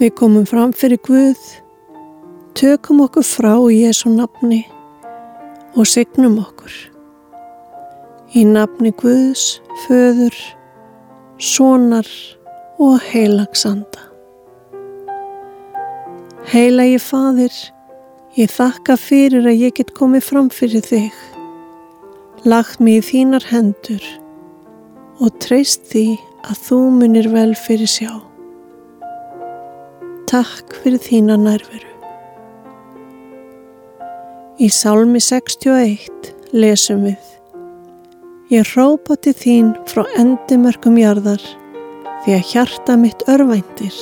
Við komum fram fyrir Guð, tökum okkur frá Jésu nafni og signum okkur. Í nafni Guðs, föður, sonar og heilagsanda. Heilagi fadir, ég þakka fyrir að ég get komið fram fyrir þig, lagt mig í þínar hendur og treyst því að þú munir vel fyrir sjá. Takk fyrir þína nærveru. Í Sálmi 61 lesum við Ég rópa til þín frá endimörkum jarðar því að hjarta mitt örvæntir.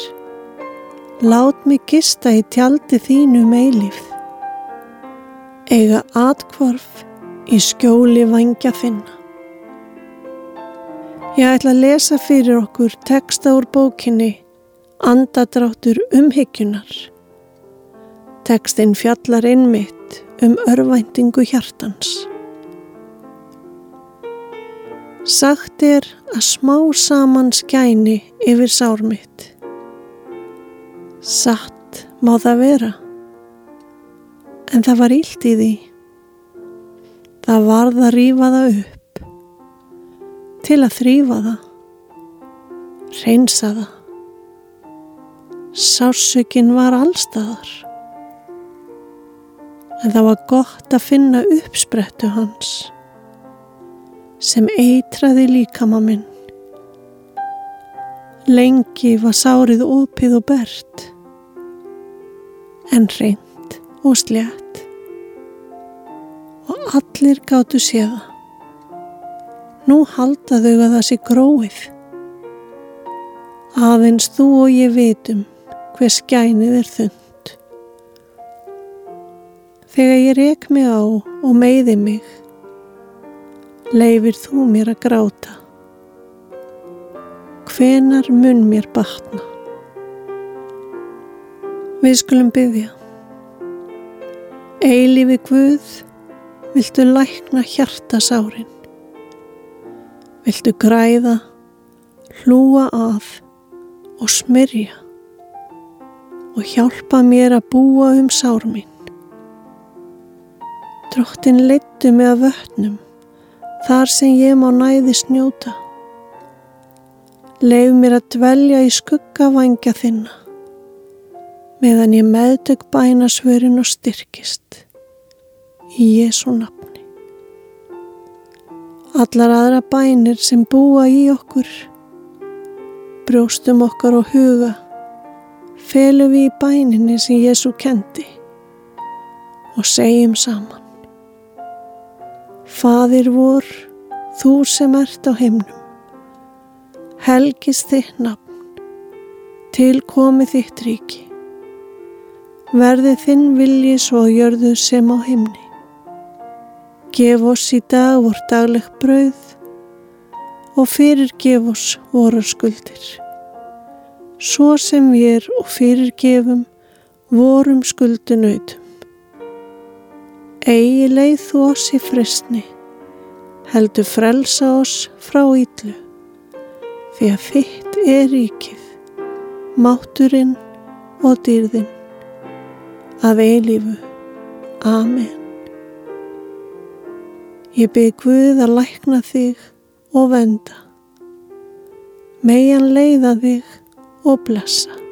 Lát mig gista í tjaldi þínu meilíf. Um Eiga atkvarf í skjóli vangja þinna. Ég ætla að lesa fyrir okkur teksta úr bókinni Andadráttur umhyggjunar. Tekstinn fjallar innmitt um örvæntingu hjartans. Sagt er að smá saman skæni yfir sár mitt. Satt má það vera. En það var ílt í því. Það varð að rýfa það upp. Til að þrýfa það. Reynsa það. Sásökin var allstaðar. En það var gott að finna uppsprettu hans sem eitraði líkama minn. Lengi var sárið opið og bert, en reynd og slétt og allir gáttu séða. Nú halda þau að það sé gróið. Aðeins þú og ég vitum hver skænið er þund. Þegar ég reik mig á og meiði mig, leifir þú mér að gráta. Hvenar mun mér batna? Við skulum byggja. Eilífi Guð, viltu lækna hjartasárin? Viltu græða, hlúa að og smyrja og hjálpa mér að búa um sár mín? Drottin leittu mig að vötnum þar sem ég má næði snjóta. Leif mér að dvelja í skuggavangja þinna, meðan ég meðtök bæna svörin og styrkist í Jésu nafni. Allar aðra bænir sem búa í okkur, brjóstum okkar og huga, felum við í bæninni sem Jésu kendi og segjum saman. Fadir vor, þú sem ert á heimnum, helgist þitt nafn, tilkomi þitt ríki. Verði þinn vilji svo gjörðu sem á heimni. Gef oss í dag vor dagleg brauð og fyrir gef oss voru skuldir. Svo sem við er og fyrir gefum vorum skuldunautum Egi leið þú oss í fristni, heldur frelsa oss frá ítlu, því að þitt er ríkið, mátturinn og dýrðinn, að eilífu. Amen. Ég byrð Guð að lækna þig og venda, megin leiða þig og blessa.